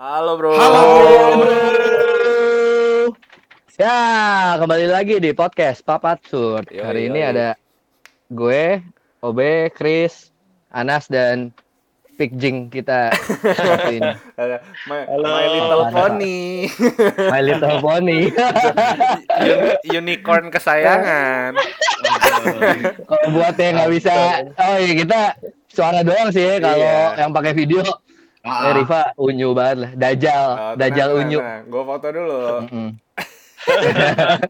Halo bro. Halo bro. Ya, kembali lagi di podcast Papat Sur. Hari ini yoi. ada gue, Obe, Chris, Anas dan Pikjing kita satu ini. My, Halo. my little pony. My Little Pony. Uni- Unicorn kesayangan. Kalau buat yang nggak bisa, oh iya kita suara doang sih. ya. Kalau Iya. yang pakai video, Ah, eh, Riva unyu banget lah. Dajal, Oh, Dajal tenang, unyu. tenang. Gue foto dulu.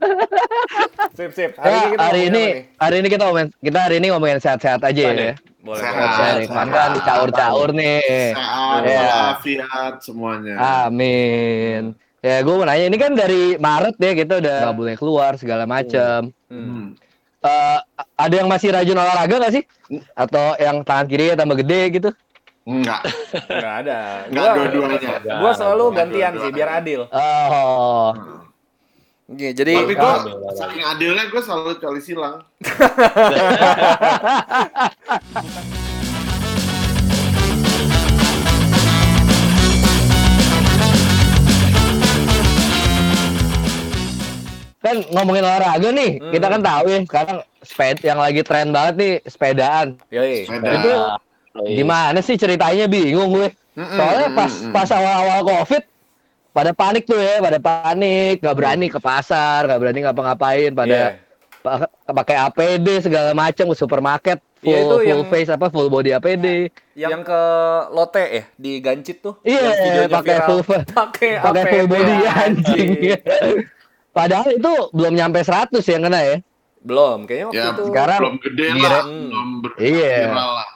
Sip sip. Ya, kita hari ngomongin ini, hari ini kita ngomongin, kita hari ini ngomongin sehat-sehat aja ya. Boleh. Sehat. sehat. makan caur-caur nih. Sehat, Iya. walafiat semuanya. Amin. Ya gue mau nanya ini kan dari Maret ya kita udah nggak boleh keluar segala macam. Hmm. Hmm. Eh, ada yang masih rajin olahraga nggak sih? Atau yang tangan kiri tambah gede gitu? Enggak, Nggak ada. enggak Gua, dua-duanya. gua selalu Nggak gantian dua-duanya. sih biar adil. Oh, Iya, jadi Tapi gue saking adilnya gue selalu kali silang. kan ngomongin olahraga nih, Hmm. kita kan tahu ya sekarang sepeda yang lagi tren banget nih sepedaan. yoi. Sepeda. Itu gimana sih ceritanya bingung gue. Soalnya pas pas awal-awal covid pada panik tuh ya, pada panik, nggak berani ke pasar, nggak berani ngapa-ngapain, pada Iya. pa- pakai APD segala macam ke supermarket full Iya, itu full yang- face apa full body APD. Yang ke Lotte ya di Gancit tuh. Iya, yang videonya pakai full pakai pakai full body anjing. Padahal itu belum nyampe 100 yang kena ya. Belum, kayaknya waktu Ya, itu. sekarang belum gede lah, belum ber- Iya. viral lah.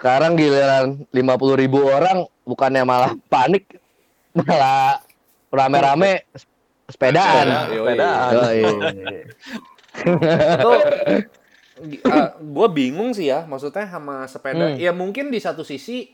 Sekarang giliran 50 ribu orang bukannya malah panik, malah rame-rame sepedaan. Sepeda, yoi. Yoi. itu gue bingung sih ya maksudnya sama sepeda Hmm. ya mungkin di satu sisi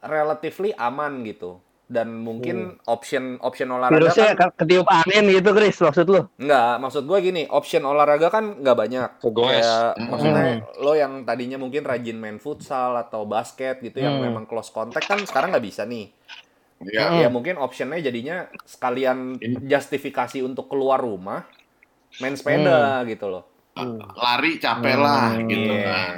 relatively aman gitu dan mungkin option option olahraga Virusnya kan ke- ketiup angin gitu, Chris, maksud lu? enggak maksud gue gini option olahraga kan nggak banyak Kegoes. kayak Hmm. maksudnya lo yang tadinya mungkin rajin main futsal atau basket gitu yang Hmm. memang close contact kan sekarang nggak bisa nih Ya, Hmm. ya mungkin optionnya jadinya sekalian justifikasi untuk keluar rumah main sepeda gitu loh lari capek lah Hmm. gitu Iya. kan.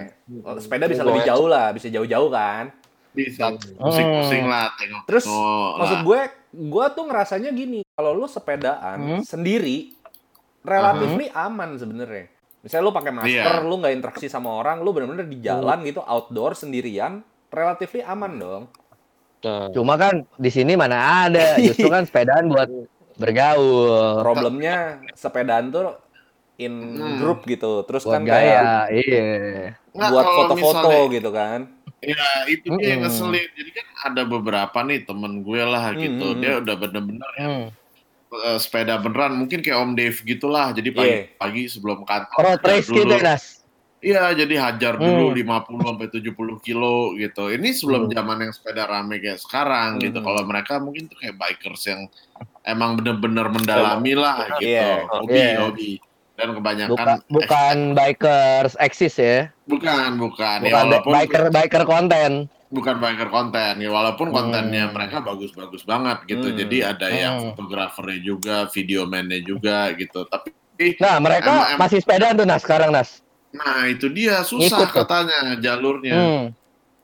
Sepeda bisa lebih jauh lah, bisa jauh-jauh kan. Bisa pusing-pusing lah tengok. Terus Oh, maksud lah. gue, gue tuh ngerasanya gini, kalau lu sepedaan Hmm. sendiri, relatively aman sebenarnya. Misalnya lu pakai masker, Iya. lu nggak interaksi sama orang, lu bener-bener di jalan gitu, outdoor sendirian, relatively aman dong. Cuma kan di sini mana ada, justru kan sepedaan buat bergaul, Problemnya sepedaan tuh in Hmm. group gitu, terus buat kan kayak gaya, iya. Nggak, buat foto-foto misalnya- gitu kan. Ya itu dia yang ngeselin. Jadi kan ada beberapa nih temen gue lah gitu. Dia udah bener-bener ya, Hmm. eh, sepeda beneran. Mungkin kayak Om Dave gitulah. Jadi Iya. pagi-pagi sebelum kantor. Road hajar race gitu, dulu. Nas. Iya, jadi hajar dulu Hmm. 50 sampai 70 kilo gitu. Ini sebelum Hmm. zaman yang sepeda rame kayak sekarang gitu. Kalau mereka mungkin tuh kayak bikers yang emang bener-bener mendalami lah gitu. Iya. Hobi, Iya. hobi. Dan kebanyakan Bukan bukan bikers eksis ya. bukan, bukan. Ya, Bukan walaupun biker biker konten. bukan biker konten ya walaupun Hmm. kontennya mereka bagus-bagus banget gitu Hmm. jadi ada yang Hmm. fotografernya juga videomannya juga gitu tapi Nah, mereka em- masih sepedaan tuh Nas sekarang Nas. nah itu dia susah tuh. katanya jalurnya Hmm.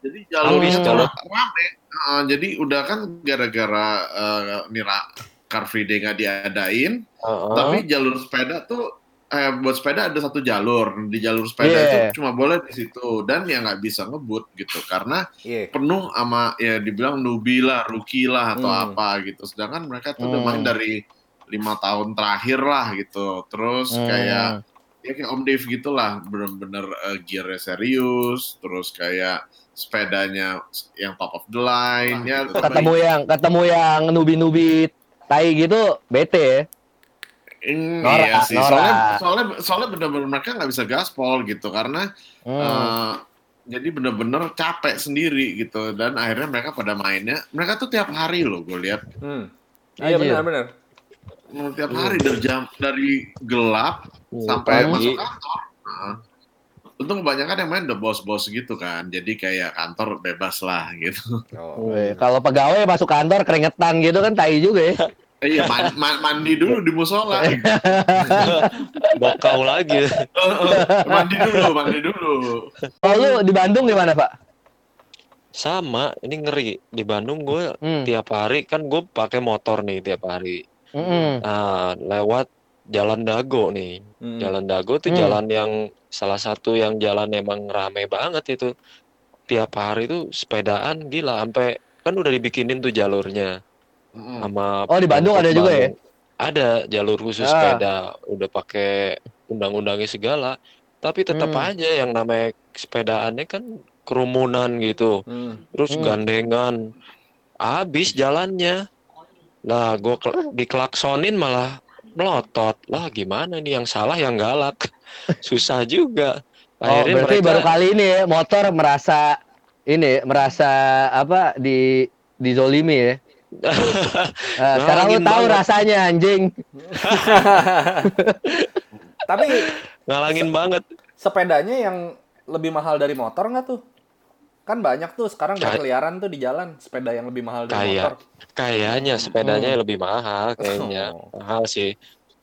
jadi jalurnya Hmm. tuh rame Nah, jadi udah kan gara-gara uh, Nira Car Free Day nggak diadain uh-uh. tapi jalur sepeda tuh eh, buat sepeda ada satu jalur di jalur sepeda Yeah. itu cuma boleh di situ dan ya nggak bisa ngebut gitu karena Iya. penuh sama ya dibilang newbie lah, rookie lah atau Hmm. apa gitu. Sedangkan mereka tuh udah Hmm. main dari lima tahun terakhir lah gitu. Terus Hmm. kayak ya kayak Om Dave gitulah, bener-bener uh, gearnya serius. Terus kayak sepedanya yang top of the line ya. Nah, ketemu yang ketemu yang nubi-nubi tai gitu bete ya. Mm, Norak, iya sih. norak. Soalnya soalnya soalnya bener-bener mereka nggak bisa gaspol gitu karena Hmm. eh, jadi bener-bener capek sendiri gitu dan akhirnya mereka pada mainnya mereka tuh tiap hari loh gue lihat Hmm. Iya benar-benar. Tiap hari dari jam dari gelap Hmm, sampai pagi. masuk kantor. Nah, untung kebanyakan yang main udah bos-bos gitu kan. Jadi kayak kantor bebas lah gitu. Oh. Weh, Kalau pegawai masuk kantor keringetan gitu kan tai juga ya. Iya, man- man- mandi dulu di musola. Bokau lagi. mandi dulu, mandi dulu. Oh lu di Bandung gimana Pak? Sama, ini ngeri. Di Bandung gue Hmm. tiap hari kan gue pakai motor nih tiap hari. Mm-mm. Nah, lewat Jalan Dago nih. Hmm. Jalan Dago tuh Hmm. jalan yang salah satu yang jalan emang rame banget itu. Tiap hari tuh sepedaan gila sampai kan udah dibikinin tuh jalurnya Mm. sama Oh, di Bandung ada juga ya? Ada jalur khusus Ah. sepeda, udah pakai undang-undangnya segala. Tapi tetap Hmm. aja yang namanya sepedaannya kan kerumunan gitu. Hmm. Terus Hmm. gandengan. Habis jalannya. Nah, gue diklaksonin malah melotot. Lah gimana nih yang salah yang galak. Susah juga. Oh, Akhirnya berarti mereka baru kali ini ya motor merasa ini merasa apa di dizolimi ya. Eh, sekarang lu tahu banget. rasanya anjing. Tapi ngalangin banget. sepedanya yang lebih mahal dari motor nggak tuh? Kan banyak tuh sekarang berkeliaran tuh di jalan sepeda yang lebih mahal dari Kayak- motor. Kayaknya sepedanya lebih mahal kayaknya. Oh. Mahal sih.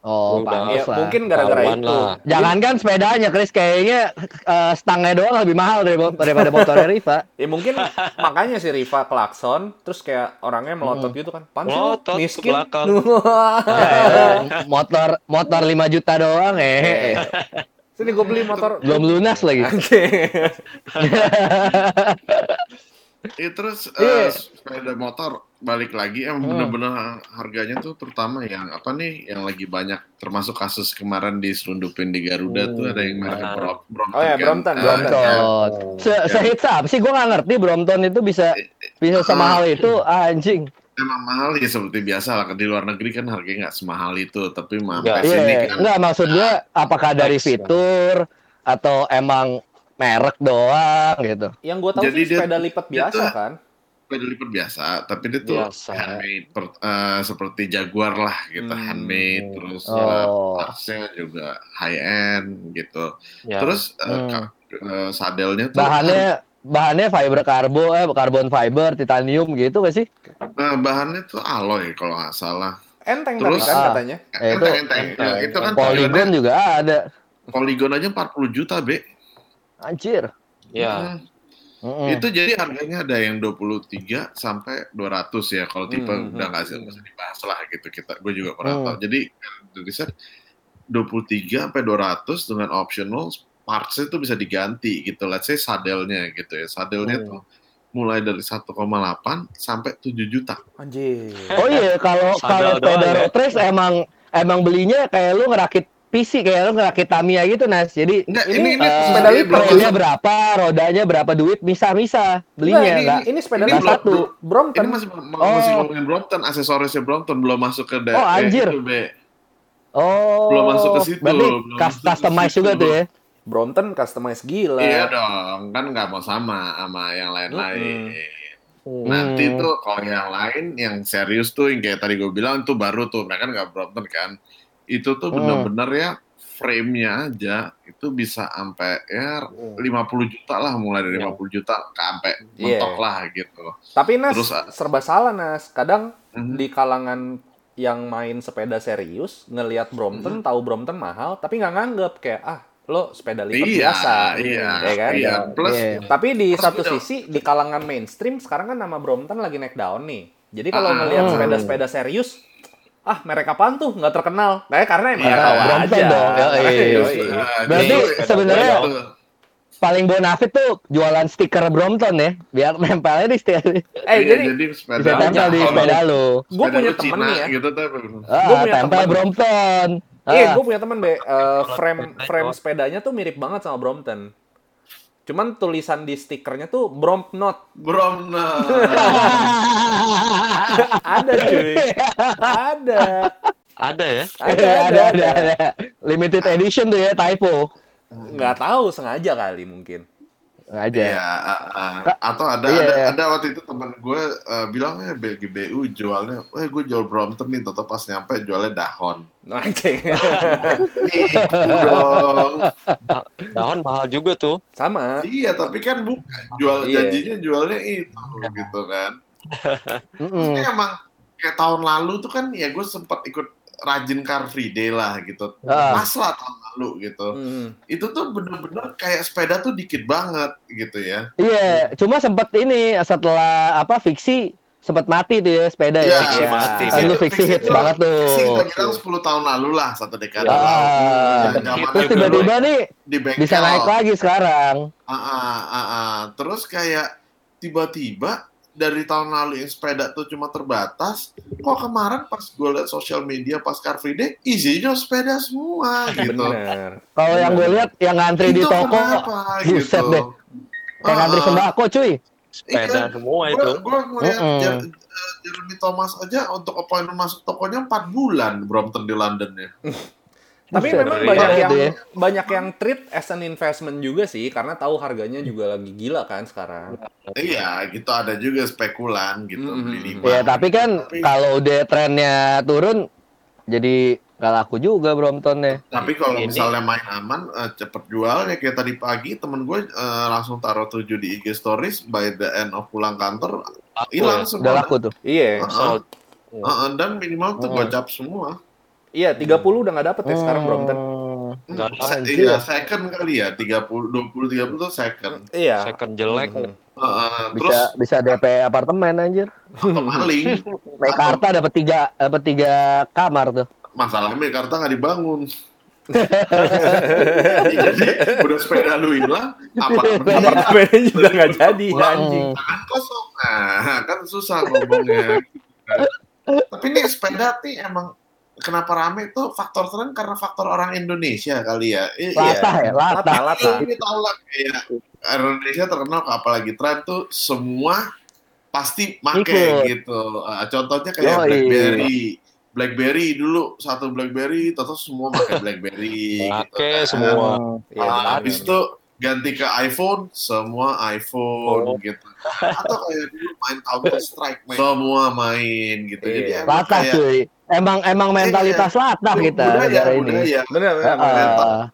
Oh, Udah. Ya, mungkin gara-gara itu. lah. Jangankan sepedanya, Chris kayaknya eh, stangnya doang lebih mahal dari- daripada motornya Riva. Ya mungkin makanya si Riva klakson terus kayak orangnya melotot gitu kan. Pan sih lu Melotot ke miskin. belakang. Eh, motor motor 5 juta doang eh. Sini gue beli motor. Belum lunas lagi. Oke. Iya terus Iya. eh, sepeda motor balik lagi emang Hmm. bener-bener harganya tuh terutama yang apa nih yang lagi banyak termasuk kasus kemarin diselundupin di Garuda tuh ada yang merek Ah. Brom- Brompton Oh ya, kan. Brompton, Eh, Brompton. ya. Brompton. Se sehits apa sih? Gue nggak ngerti Brompton itu bisa bisa semahal itu anjing. emang mahal ya seperti biasa lah di luar negeri kan harganya nggak semahal itu tapi mah Nggak. sampai sini Iya, kan enggak maksud gue apakah dari fitur atau emang merek doang gitu. Yang gue tahu Jadi sih dia- sepeda lipat dia biasa tuh- kan. sepeda lipat biasa tapi dia tuh Biasa. handmade per- eh, seperti Jaguar lah gitu Hmm. handmade terus Oh. eh, partsnya juga high end gitu Ya. terus eh, Hmm. ka- eh, sadelnya tuh Bahannya bahannya fiber karbo eh carbon fiber titanium gitu gak sih? Nah, bahannya tuh alloy kalau nggak salah. Enteng Terus- tapi kan Ah. katanya. Eh, itu enteng, enteng. Ya, itu kan Polygon juga ada. Polygon aja 40 juta, Be. Anjir. Ya. Hmm. Mm-mm. Itu jadi harganya ada yang 23 sampai 200 ya. Kalau tipe Hmm, udah nggak usah nggak usah dibahas lah gitu kita. Gue juga kurang Hmm. tahu. Jadi riset 23 sampai 200 dengan optional parts itu bisa diganti gitu. Let's say sadelnya gitu ya. Sadelnya Hmm. tuh mulai dari 1,8 sampai 7 juta. Anjir. Oh iya, kalau kalau sepeda ya? road race emang emang belinya kayak lu ngerakit PC kayak lu ngerakit Tamiya gitu Nas. Jadi Enggak, Ini, ini, ini, eh, sepeda ini lipat. masuk- berapa, rodanya berapa duit, bisa-bisa belinya Enggak, enggak. ini, ini sepeda ini lipat belum- satu. Brompton. Ini masih masih Oh. ngomongin Brompton, aksesorisnya Brompton belum masuk ke Oh, anjir. itu, Be. Oh. Belum masuk ke situ, Berarti belum customize juga tuh ya. Brompton customize gila. Iya dong, kan nggak mau sama sama yang lain-lain. Hmm. Nanti tuh kalau yang lain yang serius tuh yang kayak tadi gue bilang tuh baru tuh mereka nggak Brompton kan. Itu tuh Hmm. bener-bener ya frame-nya aja itu bisa sampai ya 50 juta lah mulai dari Ya. 50 juta ke sampai Iya. mentok lah gitu. Tapi Nas Terus, ah. serba salah Nas. Kadang Mhm. di kalangan yang main sepeda serius ngelihat Brompton tahu Brompton mahal tapi nggak nganggep kayak ah lo sepeda lipat Iya, biasa iya, ya kan iya. Plus Iya. tapi di Terus satu udah- sisi di kalangan mainstream sekarang kan nama Brompton lagi naik daun nih jadi kalau Ah. ngelihat Hmm. sepeda-sepeda serius ah merek apaan tuh nggak terkenal kayak karena emang Iya, nggak tahu Brompton aja dong. Nah, Berarti sebenarnya-. Paling bonafit tuh jualan stiker Brompton ya, biar nempelnya di stiker. eh Iya, jadi jadi sepeda Bisa tempel di sepeda lu. gue punya temen nih ya gitu tuh. Ah, Gua punya tempel temen. Brompton. Iya, Ah. gue punya temen be, Eh, frame frame sepedanya tuh mirip banget sama Brompton. Cuman tulisan di stikernya tuh Brompnot. Brom, nah. ada cuy, ada, Ada ya? ada, ada, ada, ada. Limited edition tuh ya, typo. Nggak tahu sengaja kali mungkin. Aja. Iya. Kak, atau ada, iya. ada ada waktu itu teman gue eh, bilang eh BGBU jualnya, eh gue jual Brompton nih, toto pas nyampe jualnya dahon. Anjing. Nih, dong. Dahon mahal juga tuh. Sama. Iya, tapi kan bukan jual Iya. janjinya jualnya itu gitu kan. Ini emang kayak tahun lalu tuh kan ya gue sempat ikut rajin Car Free Day lah gitu. Ah. Pas lah tahun lalu gitu. Hmm. Itu tuh bener-bener kayak sepeda tuh dikit banget gitu ya. Iya, cuma sempat ini setelah apa fiksi sempat mati tuh ya sepeda Iya, ya. Fiksi mati. Kan lu fiksi hits itu- banget tuh. Fiksi kita bilang 10 tahun lalu lah, satu dekade Ah, lalu. Terus tiba-tiba nih di bengkel. bisa naik lagi sekarang. Ah, ah, ah, ah. Terus kayak tiba-tiba dari tahun lalu yang sepeda tuh cuma terbatas, kok kemarin pas gue liat sosial media pas Car Free Day, isinya sepeda semua gitu. Bener. Kalau yang gue lihat yang ngantri di Itu toko kenapa, gitu. deh. kayak ngantri sembako cuy. Sepeda Iya, semua Gue itu. gue ngeliat Mm-mm. Jer- eh, Jeremy Thomas aja untuk appointment masuk tokonya 4 bulan Brompton di London ya. Tapi Buset, memang iya. banyak Parah yang ya. banyak yang treat as an investment juga sih karena tahu harganya juga lagi gila kan sekarang. Iya, gitu ada juga spekulan gitu Mm-mm. beli lima. Ya tapi kan Tapi- kalau udah trennya turun jadi nggak laku juga Brompton ya. Tapi kalau misalnya main aman, eh, cepet jual ya kayak tadi pagi temen gue eh, langsung taruh 7 di IG stories by the end of pulang kantor hilang ya. semua. Udah laku tuh. Iya. Dan minimal tuh Hmm. gocap semua. Iya, 30 udah nggak dapet ya sekarang Brompton. Hmm. Hmm, anjir. iya, second kali ya, 30 20 30 tuh second. Iya. Second jelek. Mhm. Heeh, terus Bisa bisa DP apartemen anjir. maling. Mekarta dapat tiga dapat tiga kamar tuh. Masalahnya Mekarta nggak dibangun. Jadi udah sepeda lu hilang, apartemen Apartemennya juga nggak jadi anjing. tangan kosong. Nah, kan susah ngomongnya. Tapi nih sepeda nih emang kenapa rame tuh faktor tren karena faktor orang Indonesia kali ya. Iya. Latah ya, latah. Lata, lata. Ini tolak ya. Indonesia terkenal apalagi tren tuh semua pasti make Ikut. gitu. Ah, contohnya kayak Yoi. BlackBerry. BlackBerry dulu satu BlackBerry, terus semua pakai BlackBerry. gitu Pakai kan. semua. Iya, Ah, benar, habis itu ganti ke iPhone, semua iPhone Oh. gitu. Atau kayak dulu main Counter Strike, semua main gitu. Jadi Iya. Latah kayak cuy. Emang emang mentalitas latah kita budaya, negara ini. budaya. Bener, Ah, bener. ah.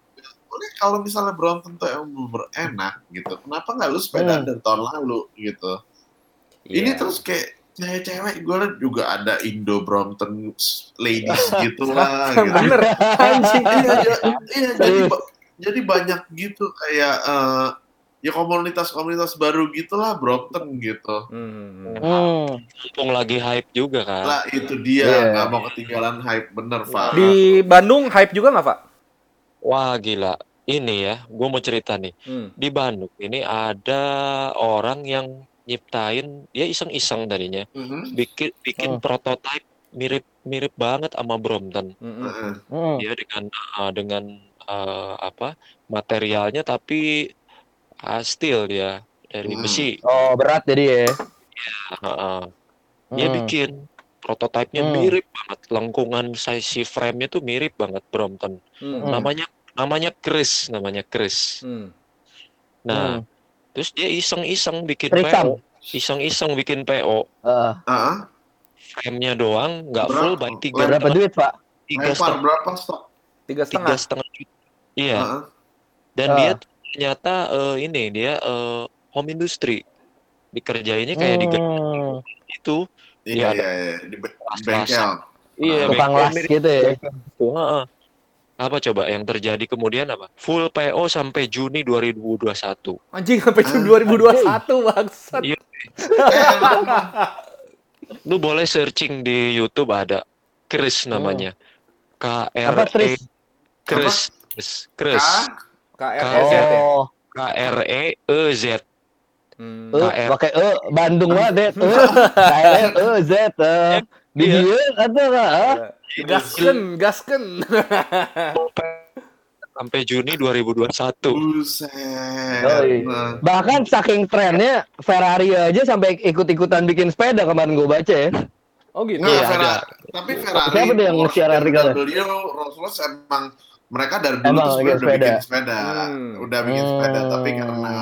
Boleh kalau misalnya Brompton tuh emang bener enak gitu. Kenapa nggak lu sepeda Hmm. dari tahun lalu gitu? Iya. Ini terus kayak cewek-cewek gue liat juga ada Indo Brompton ladies gitu lah. gitu. bener anjing. iya, ja- iya, jadi jadi banyak gitu kayak eh, ya komunitas-komunitas baru gitulah Brompton gitu. Hmm. Hmm. Mumpung lagi hype juga kan. Lah itu dia Iya. nggak mau ketinggalan hype bener Pak. Di Bandung hype juga nggak, Pak? Wah gila. Ini ya, gue mau cerita nih. Hmm. Di Bandung ini ada orang yang nyiptain, dia iseng-iseng tadinya, Mhm. bikin bikin Hmm. prototipe mirip mirip banget sama Brompton. Hmm. Heeh. Hmm. Dia dengan uh, dengan uh, apa materialnya tapi uh, steel dia dari Hmm. besi. Oh, berat jadi ya. Uh, dia Hmm. bikin prototipenya Hmm. mirip banget, lengkungan size si frame-nya tuh mirip banget Brompton. Hmm. Namanya namanya Chris, namanya Chris. Hmm. Nah, Hmm. terus dia iseng-iseng bikin Trisam. PO, iseng-iseng bikin PO, Eh, Heeh. frame-nya doang nggak full by tiga berapa duit, Pak? tiga setengah berapa stok? Tiga tiga setengah. setengah juta. Iya, Heeh. dan Ah. dia ternyata eh, ini dia eh, home industry dikerjainnya kayak di Hmm. itu. Iya Iya, iya iya di bengkel. Iya, Tukang bengkel las gitu ya. Heeh. Apa coba yang terjadi kemudian apa? Full PO sampai Juni 2021. Anjing sampai Juni Ah. 2021 bangsat. Iya. Lu boleh searching di YouTube ada Chris namanya. K R E? Chris. Chris. Chris. K? KRZ ya. Oh, K R E E Z. Hmm. eh, KR. pakai e Bandung banget ya. Eh, KR, e Z. eh. Di Iya. dia atau enggak? eh? Gasken, gasken. Sampai Juni 2021. Buset. Bahkan saking trennya Ferrari aja sampai ikut-ikutan bikin sepeda kemarin gue baca ya. Oh gitu. Nah, Iya, Ferrari, tapi Ferrari, Siapa tuh yang nge-share artikelnya? BMW, Rolls Royce emang mereka dari dulu Emang tuh udah sepeda. bikin sepeda, Hmm. udah bikin sepeda, tapi Hmm. karena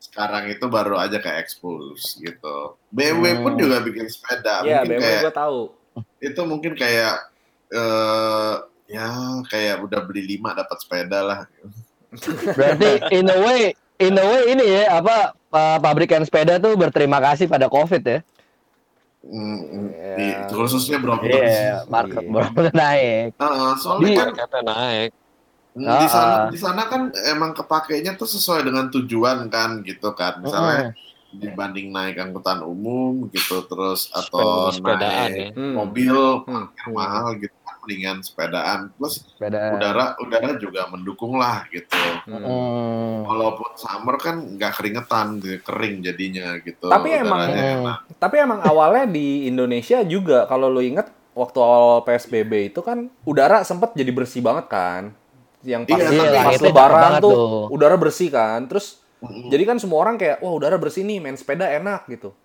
sekarang itu baru aja kayak expose gitu. BMW pun Hmm. juga bikin sepeda, Iya, mungkin BMW kayak gue tahu. itu mungkin kayak eh ya kayak udah beli lima dapat sepeda lah. Berarti in a way, in a way ini ya apa pa- pabrikan sepeda tuh berterima kasih pada COVID ya. Hmm, Iya. di, khususnya Brompton. Iya, market Iya. baru naik. Heeh, soalnya Di- kan Kata di sana Ah. di sana kan emang kepakainya tuh sesuai dengan tujuan kan gitu kan. Misalnya dibanding naik angkutan umum gitu terus atau Sepedaan naik ya. Hmm. mobil Hmm. yang mahal gitu kan mendingan sepedaan plus Sepeda. udara udara juga mendukung lah gitu Hmm. Hmm. walaupun summer kan nggak keringetan kering jadinya gitu Tapi emang- udaranya Hmm. enak. Tapi emang awalnya di Indonesia juga kalau lu inget waktu awal PSBB itu kan udara sempet jadi bersih banget kan. Yang pas, Iya, Iya, tapi pas langitnya cakep lebaran tuh, tuh. udara bersih kan. Terus Mm-mm. jadi kan semua orang kayak wah udara bersih nih main sepeda enak gitu.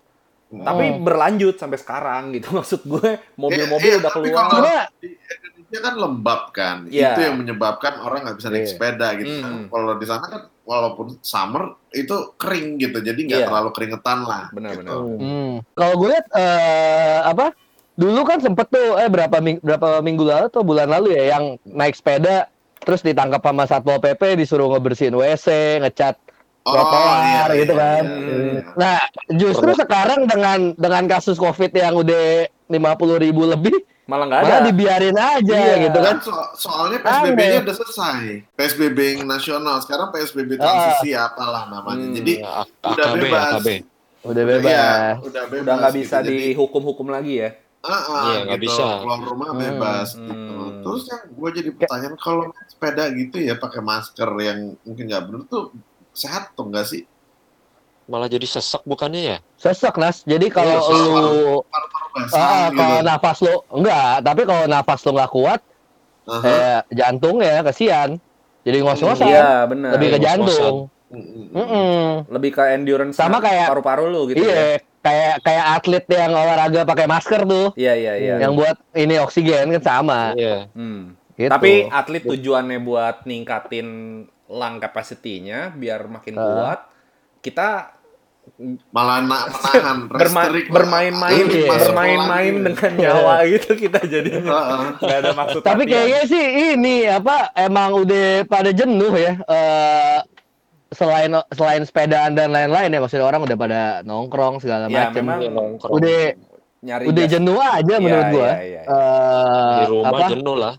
Mm. Tapi berlanjut sampai sekarang gitu maksud gue mobil-mobil Iya, udah tapi keluar. kalau- Cuma di Indonesia kan lembab kan Iya. itu yang menyebabkan orang nggak bisa naik Iya. sepeda gitu kan. Hmm. kalau di sana kan walaupun summer itu kering gitu jadi nggak Iya. terlalu keringetan lah Benar-benar. gitu. Hmm. Kalau gue lihat eh, apa dulu kan sempet tuh eh berapa ming- berapa minggu lalu atau bulan lalu ya yang naik sepeda terus ditangkap sama satpol pp disuruh ngebersihin wc ngecat Oh, trotoar iya, gitu iya, kan. iya, iya. Nah justru sekarang dengan dengan kasus covid yang udah 50 ribu lebih Malah nggak ada. malah dibiarin aja Iya. gitu kan. Kan so- soalnya PSBB-nya udah selesai. PSBB yang nasional, sekarang PSBB transisi apalah namanya. Hmm. Jadi Ya, udah AKB, bebas. AKB. Udah Iya, bebas. udah bebas. udah nggak bisa gitu. Jadi, dihukum-hukum lagi ya. Ah, ah, Iya, nggak gitu. bisa. Keluar rumah Hmm. bebas Hmm. gitu. Terus yang gue jadi pertanyaan kalau naik sepeda gitu ya pakai masker yang mungkin nggak bener tuh sehat tuh nggak sih? Malah jadi sesek bukannya ya? Sesek nas. Jadi kalau Iya, soal- lu Paru-paru ah, basah gitu. kalau nafas lu enggak, tapi kalau nafas lu nggak kuat Aha. kayak jantung ya kesian. Jadi ngos-ngosan. Iya, benar. lebih ke jantung. Mm, mm. Lebih ke endurance Sama kayak- paru-paru lu gitu ya. Iya, kayak kayak atlet yang olahraga pakai masker tuh, Iya, iya, iya. yang buat ini oksigen kan sama. Iya. Hmm. Gitu. Tapi atlet tujuannya buat ningkatin lung capacity-nya biar makin Ah. kuat. Kita Malah na- menahan berma- restrict lah. bermain-main Iya. Bermain-main lagi. dengan nyawa gitu kita jadi Heeh. nggak ada maksud Tapi kayaknya sih ini apa emang udah pada jenuh ya. eh selain selain sepedaan dan lain-lain ya maksudnya orang udah pada nongkrong segala Ya, macam. Iya. Udah nyari udah gas- jenuh aja Iya, menurut gua. iya, iya. Eh, di rumah apa? jenuh lah.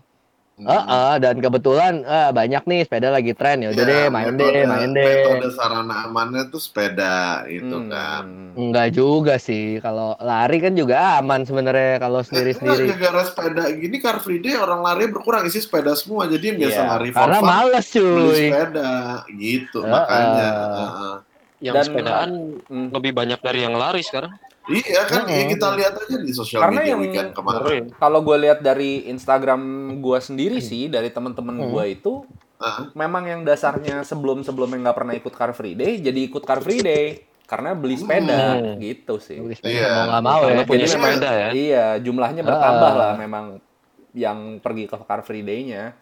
Heeh, dan kebetulan eh, banyak nih sepeda lagi tren ya udah Ya, deh main deh metode- main deh. Metode sarana amannya tuh sepeda itu Hmm. kan. Enggak juga sih kalau lari kan juga aman sebenarnya kalau Eh, sendiri-sendiri. Gara-gara sepeda gini Car Free Day orang lari berkurang isi sepeda semua jadi yang biasa Iya, lari for Karena fun, males beli cuy. sepeda gitu Heeh. makanya. Heeh. Yang Dan- sepedaan Hmm. lebih banyak dari yang lari sekarang. Iya kan Heeh. ya kita lihat aja di sosial Karena media yang- weekend kemarin. Kalau gue lihat dari Instagram gue sendiri sih, dari teman-teman Hmm. gue itu, Heeh. memang yang dasarnya sebelum-sebelumnya nggak pernah ikut Car Free Day, jadi ikut Car Free Day. Karena beli sepeda, Hmm. gitu sih. Mau Iya. nggak mau ya. Punya sepeda ya. Iya, jumlahnya bertambah Ah. lah memang yang pergi ke Car Free Day-nya.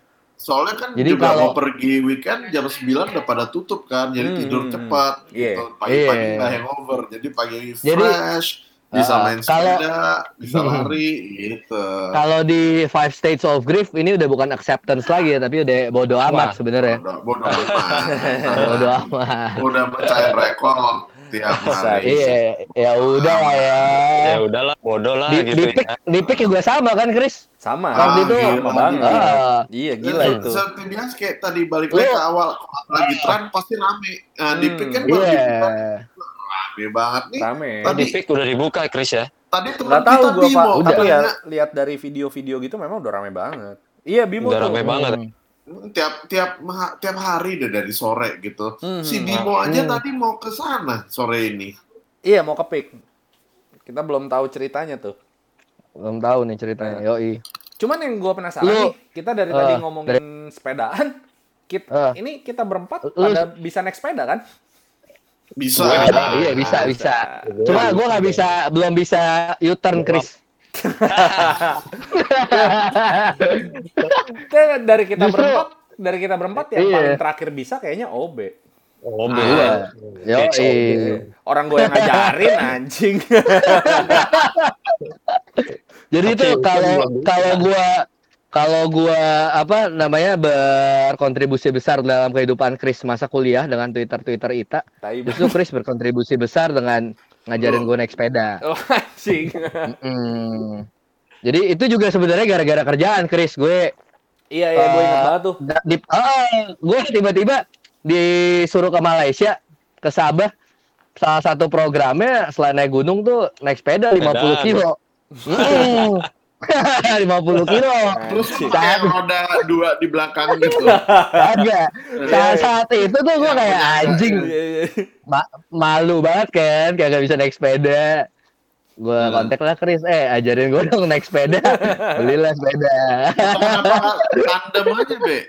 Soalnya kan Jadi juga kalau- mau pergi weekend jam 9 udah pada tutup kan, jadi Hmm. tidur cepat Iya. gitu. Pagi-pagi Iya. nggak hangover, jadi pagi Jadi- fresh, bisa Ah, main kalau- sepeda, bisa Hmm. lari gitu. Kalau di Five States of Grief ini udah bukan acceptance lagi ya, tapi udah bodo amat sebenarnya. Bodoh, bodoh amat. Bodo amat. Udah mecahin rekor tiap hari. Iya, ya udah lah ya. Ya udahlah, bodoh lah Di, gitu di pick, ya. di pick juga sama kan, Chris? Sama. Waktu itu, sama banget. ah. Iya, gila itu. Seperti biasa kayak tadi balik lagi ke awal lagi tren pasti rame. Nah, di Hmm. pick kan baru Iya. dibuka, rame banget nih. Rame. Tadi- Di pick udah dibuka Chris ya. Tadi teman Nggak tahu kita gue pak, Bimo tapi ya lihat dari video-video gitu memang udah rame banget. Iya Bimo Udah tuh. rame banget. Hmm. tiap tiap tiap hari deh dari sore gitu. Hmm. Si Bimo aja Hmm. tadi mau ke sana sore ini. Iya mau ke pick. Kita belum tahu ceritanya tuh. Belum tahu nih ceritanya. Yoi. Cuman yang gue penasaran Lu- nih, kita dari tadi Eh, ngomongin sepedaan, kita, Eh. ini kita berempat Lu- pada bisa naik sepeda kan? Bisa. Iya bisa bisa. Cuma gue nggak bisa, belum bisa U-turn, Chris. Kita dari kita Justru- berempat, dari kita berempat yang Iya. paling terakhir bisa kayaknya OB. OB. eh. Orang gue yang ngajarin anjing. Jadi itu itu kalau kalau gua kalau gua apa namanya berkontribusi besar dalam kehidupan Chris masa kuliah dengan Twitter Twitter Ita, justru Chris berkontribusi besar dengan ngajarin gue naik sepeda. Oh, anjing. Mm. Jadi itu juga sebenarnya gara-gara kerjaan Chris gue Iya, iya, gue ingat Eh, banget tuh. di, ah, gue tiba-tiba disuruh ke Malaysia ke Sabah salah satu programnya selain naik gunung tuh naik sepeda 50 Sepedaan. kilo. Mm. 50 kilo. Terus pakai roda dua di belakang gitu. Agak. Saat, saat itu tuh gue kayak anjing Iya, iya. ma- malu banget kan kayak gak bisa naik sepeda. Gue Hmm. kontak lah Chris, eh ajarin gue dong naik sepeda. Belilah sepeda. Kenapa tandem aja, Be?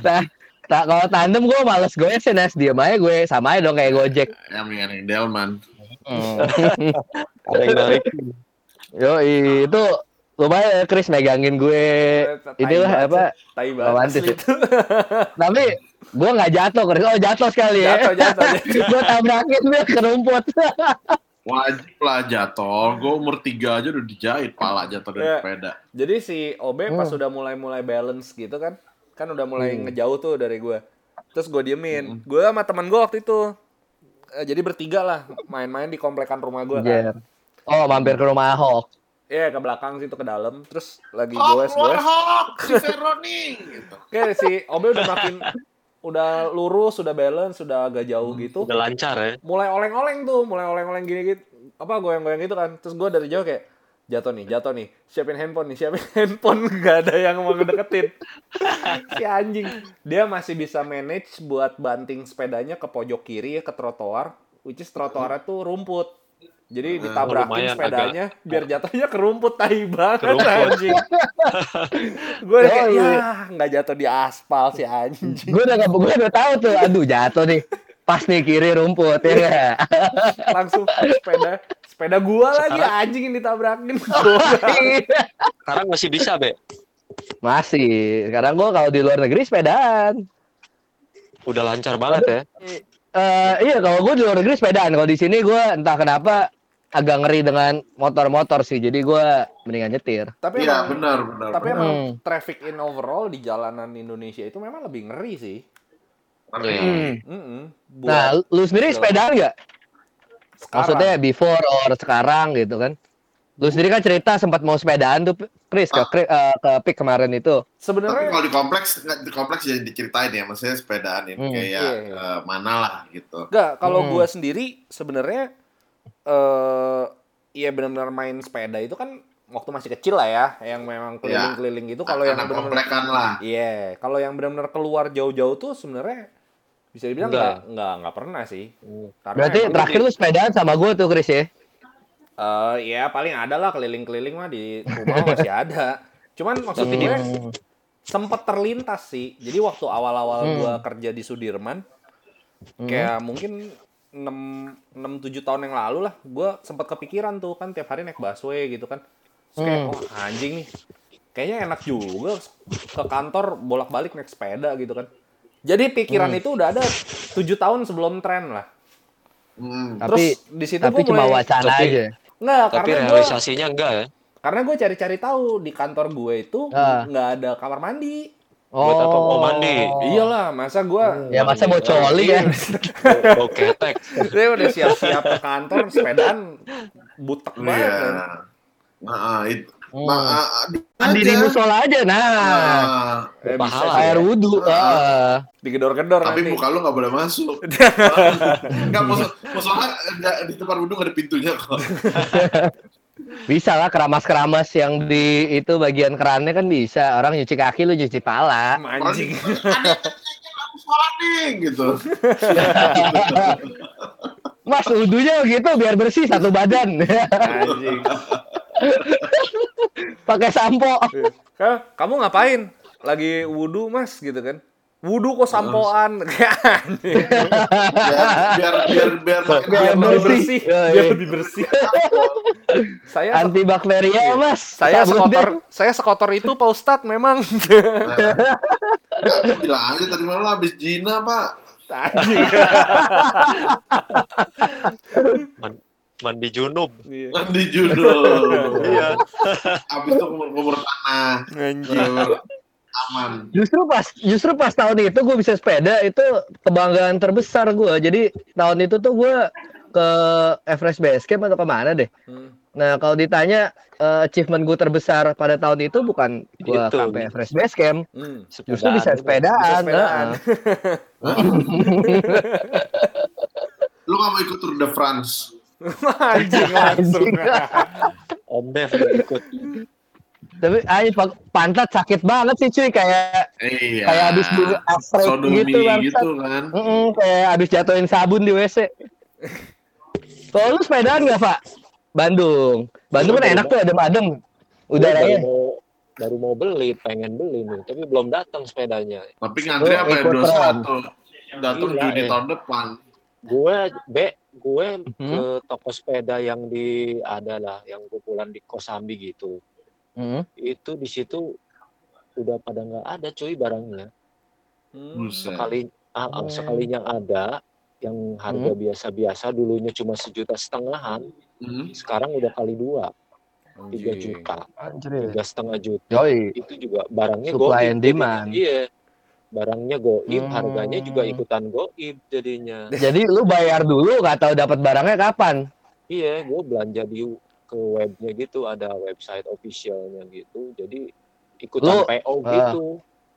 Nah, tak kalau tandem gue males gue sih Nas diem aja gue sama aja dong kayak Gojek. Yang mendingan Delman. Ada yang narik. Yo itu lumayan Chris megangin gue. Inilah apa? Tai banget asli ya. itu. Tapi gue nggak jatuh Chris. Oh jatuh sekali ya. Jatuh, jatuh, jatuh. gue tabrakin dia ke rumput. Wajib lah jatuh. Gue umur tiga aja udah dijahit pala jatuh dari Ya. sepeda. Jadi si OB pas Hmm. udah mulai-mulai balance gitu kan, kan udah mulai Hmm. ngejauh tuh dari gue. Terus gue diemin. Gue sama teman gue waktu itu. Eh, jadi bertiga lah main-main di komplekan rumah gue kan. Oh mampir ke rumah Ahok. Iya ke belakang situ ke dalam. Terus lagi Oh, goes goes. Hawk, si Veroni gitu. Kayak si OB udah makin udah lurus, sudah balance, sudah agak jauh gitu. Udah lancar ya. mulai oleng-oleng tuh, mulai oleng-oleng gini gitu, apa goyang-goyang gitu kan. Terus gue dari jauh kayak jatuh nih, jatuh nih, siapin handphone nih, siapin handphone, gak ada yang mau ngedeketin. si anjing, dia masih bisa manage buat banting sepedanya ke pojok kiri ke trotoar, which is trotoarnya tuh rumput. Jadi ditabrakin lumayan, sepedanya biar jatuhnya ke rumput tai banget rumput. anjing. gue kayak Oh, iya. ya nggak jatuh di aspal si anjing. Gue udah gak, gue udah tahu tuh. Aduh jatuh nih. Pas nih kiri rumput ya? Langsung sepeda sepeda gua lagi Sekarang- anjing yang ditabrakin. Gua- Sekarang masih bisa, Be. Masih. Sekarang gue kalau di luar negeri sepedaan. Udah lancar banget ya. Eh iya kalau gue di luar negeri sepedaan. Kalau di sini gue entah kenapa agak ngeri dengan motor-motor sih. Jadi gue mendingan nyetir. Tapi Iya, emang, benar, benar. tapi benar. emang Hmm. traffic in overall di jalanan Indonesia itu memang lebih ngeri sih. Ngeri. Hmm. Mm-mm. Nah, Buat lu sendiri sepedaan nggak? Sekarang. Maksudnya before or sekarang gitu kan? Lu sendiri kan cerita sempat mau sepedaan tuh, Chris ke Kri- eh, ke Pik kemarin itu. Tapi sebenarnya kalau di kompleks, di kompleks jadi diceritain ya, maksudnya sepedaan ini Hmm. kayak Iya, iya. eh, mana lah gitu. enggak kalau Hmm. gua sendiri sebenarnya eh iya benar-benar main sepeda itu kan waktu masih kecil lah ya, yang memang keliling-keliling gitu. Kalau yang benar-benar lah. Iya, kalau yang benar-benar keluar jauh-jauh tuh sebenarnya bisa dibilang Enggak. nggak nggak nggak pernah sih. Karena Berarti terakhir lu sepedaan sama gue tuh, Chris ya? Eh, ya paling ada lah keliling-keliling mah di rumah masih ada. Cuman maksud Hmm. gue sempet terlintas sih. Jadi waktu awal-awal Hmm. gua kerja di Sudirman, kayak mungkin 6 6 7 tahun yang lalu lah, gua sempet kepikiran tuh kan tiap hari naik busway gitu kan. Terus kayak Hmm. oh anjing nih. Kayaknya enak juga ke kantor bolak-balik naik sepeda gitu kan. Jadi pikiran Hmm. itu udah ada 7 tahun sebelum tren lah. Hmm. Tapi Terus di situ tapi gua cuma mulai wacana Tapi- aja. Nggak, Tapi karena gua realisasinya enggak ya. karena gue cari-cari tahu di kantor gue itu Ah. nggak ada kamar mandi. Buat apa mau mandi? Iyalah, masa gue Ya masa mau coli kan? Bau ketek. Saya udah siap-siap ke kantor, sepedaan butek banget Iya. kan. Nah, itu. Nah, di- Mandi di aja. musola aja, nah. Nah, Eh, Pahala. Air ya. wudhu. heeh. digedor-gedor tapi nanti. muka lu nggak boleh masuk. Nggak musuh, musola nggak di tempat wudhu nggak ada pintunya kok. Bisa lah keramas-keramas yang di itu bagian kerannya kan bisa. Orang nyuci kaki lu nyuci pala. Anjing. Sholat nih gitu. Mas wudhunya gitu biar bersih satu badan. Anjing. Pakai sampo. Ka- Kamu ngapain? Lagi wudhu mas gitu kan? Wudhu kok sampoan? Kayak. Biar biar biar biar Biar biar lebih bersih. Iya, biar iya. lebih bersih. saya Antibakteria, Mas. saya sekotor saya sekotor itu Pak Ustadz memang. Bilang aja tadi malam habis Jina, Pak. Mandi junub. Iya. Mandi judul. Iya. Habis itu kumur-kumur tanah. Anjing. Bener-bener aman. Justru pas justru pas tahun itu gue bisa sepeda itu kebanggaan terbesar gue. Jadi tahun itu tuh gue ke Everest Base Camp atau ke mana deh. Hmm. Nah kalau ditanya eh, achievement gue terbesar pada tahun itu bukan gue Itu. sampai Everest Base Camp, Hmm. justru bisa sepedaan. Bisa sepedaan. Lu gak mau ikut Tour de France? Anjing langsung. Om Dev ikut. Tapi ayo pak- pantat sakit banget sih cuy kayak Iya. kayak habis di Sodomi gitu gitu, bangsat. kan. Mm-mm, kayak habis jatuhin sabun di WC. Kalau lu sepedaan nggak Pak? Bandung. Bandung kan Baru enak tuh adem-adem. Baru Udaranya. mau baru mau beli, pengen beli nih, tapi belum datang sepedanya. Tapi ngantri apa ya? ikut 21. Datang Iya, Juni iya. tahun depan. Gue B, gue Hmm. ke toko sepeda yang di ada lah, yang populer di Kosambi gitu. Mm. Itu di situ udah pada nggak ada cuy barangnya. Hmm. Sekali ah, Hmm. sekalinya ada yang harga biasa-biasa dulunya cuma sejuta setengahan, Hmm. sekarang udah kali dua, tiga juta, tiga setengah juta. Yoi. Itu juga barangnya Supply and demand. Iya, barangnya goib, Hmm. harganya juga ikutan goib jadinya. Jadi lu bayar dulu nggak tahu dapat barangnya kapan. Iya, gue belanja di ke webnya gitu, ada website officialnya gitu. Jadi ikutan Lu, PO ah. gitu,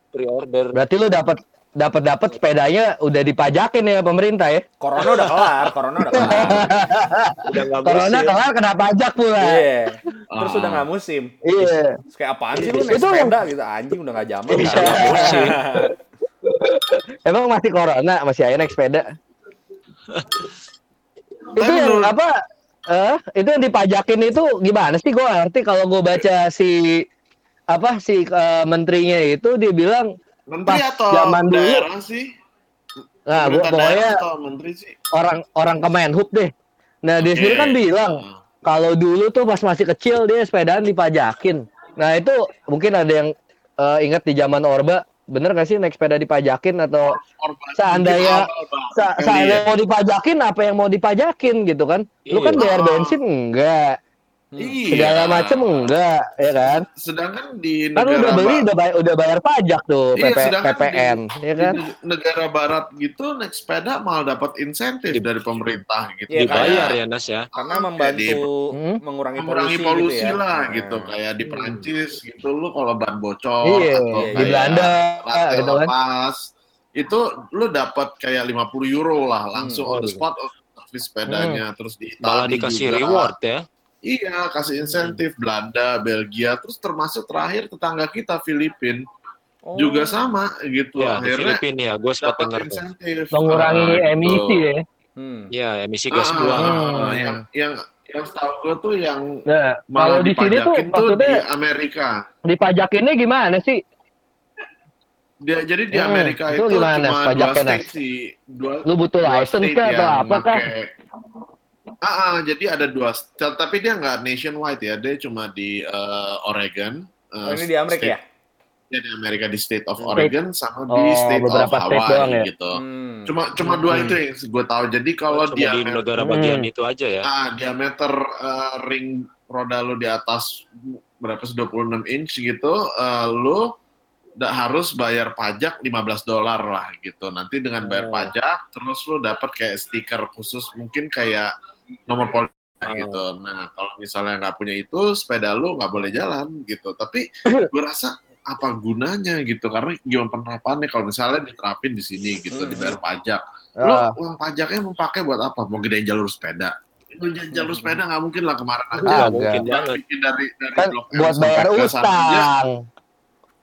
pre-order. Berarti lu dapat dapat dapat sepedanya udah dipajakin ya pemerintah ya. Corona udah kelar, corona udah kelar. Udah Corona musim. kelar kena pajak pula. Iya. Terus Ah. udah nggak musim. Iya. Terus kayak apaan sih lu naik Itu- sepeda gitu anjing udah nggak zaman. Iya. Emang masih corona, masih aja naik sepeda. itu yang apa? Eh, itu yang dipajakin itu gimana sih? Gue ngerti kalau gue baca si apa si eh, menterinya itu dia bilang, Menteri Pas atau zaman dulu- daerah sih? nah gua pokoknya menteri sih? orang orang Kemenhub deh. Nah dia Oke. sendiri kan bilang Ah. kalau dulu tuh pas masih kecil dia sepedaan dipajakin. Nah itu mungkin ada yang eh, ingat di zaman Orba, bener gak sih naik sepeda dipajakin atau Korban Seandainya- Bang. sa Kali seandainya ya. mau dipajakin apa yang mau dipajakin gitu kan? Lu kan Iya. bayar bensin enggak, Iya. segala macem enggak, ya kan? Sedangkan di Kan negara udah beli udah bayar, udah bayar pajak tuh Iya, PP, sedangkan PPN, di, ya kan? di negara barat gitu naik sepeda malah dapat insentif dari pemerintah gitu. Iya, Dibayar Kayak ya Nas ya. Karena Kayak membantu Hmm? mengurangi, mengurangi polusi, polusi gitu ya. lah Nah. gitu kayak di Perancis gitu lu kalau ban bocor Iya, atau di kayak Belanda, gitu kan. lepas itu lu dapat kayak 50 euro lah langsung Hmm, on the spot servis sepedanya terus di Malah Itali dikasih juga. reward ya. Iya, kasih insentif Belanda, Belgia, terus termasuk terakhir tetangga kita Filipin Oh. juga sama gitu. Ya, Akhirnya Filipina ya, gue sempat insentif. Mengurangi Ah, gitu. emisi ya. Hmm. Ya, emisi gas Ah, buang. Hmm. Yang yang yang setahu gue tuh yang Nah, malah kalau di sini tuh tuh di Amerika. dipajakinnya gimana sih? Dia jadi di Hmm, Amerika itu itu, gimana cuma dua pajaknya, state sih, dua, Lu butuh dua license kah atau apa kah? Ah, ah, jadi ada dua, tapi dia nggak nationwide ya, dia cuma di eh, Oregon. eh, Oh, ini di Amerika ya? state- Ya di Amerika di state of State. Oregon sama di Oh, state of beberapa state Hawaii doang ya? gitu. Hmm. Cuma cuma dua Hmm. itu yang gue tahu. Jadi kalau Cuma dia di negara bagian itu aja ya. ah, diameter eh, ring roda lu di atas berapa sih 26 inch gitu, eh, lu harus bayar pajak 15 dolar lah gitu. Nanti dengan bayar Oh. pajak, terus lu dapat kayak stiker khusus, mungkin kayak nomor polisi Oh. gitu. Nah, kalau misalnya nggak punya itu, sepeda lu nggak boleh jalan gitu. Tapi gue rasa apa gunanya gitu karena gimana penerapannya kalau misalnya diterapin di sini gitu Hmm. dibayar pajak lu Ah, uang pajaknya mau pakai buat apa mau gedein jalur sepeda lu jalur sepeda nggak mungkin lah kemarin aja Nggak mungkin Dia banget. bikin dari dari kan Blok M buat sampai bayar ke sana aja. utang.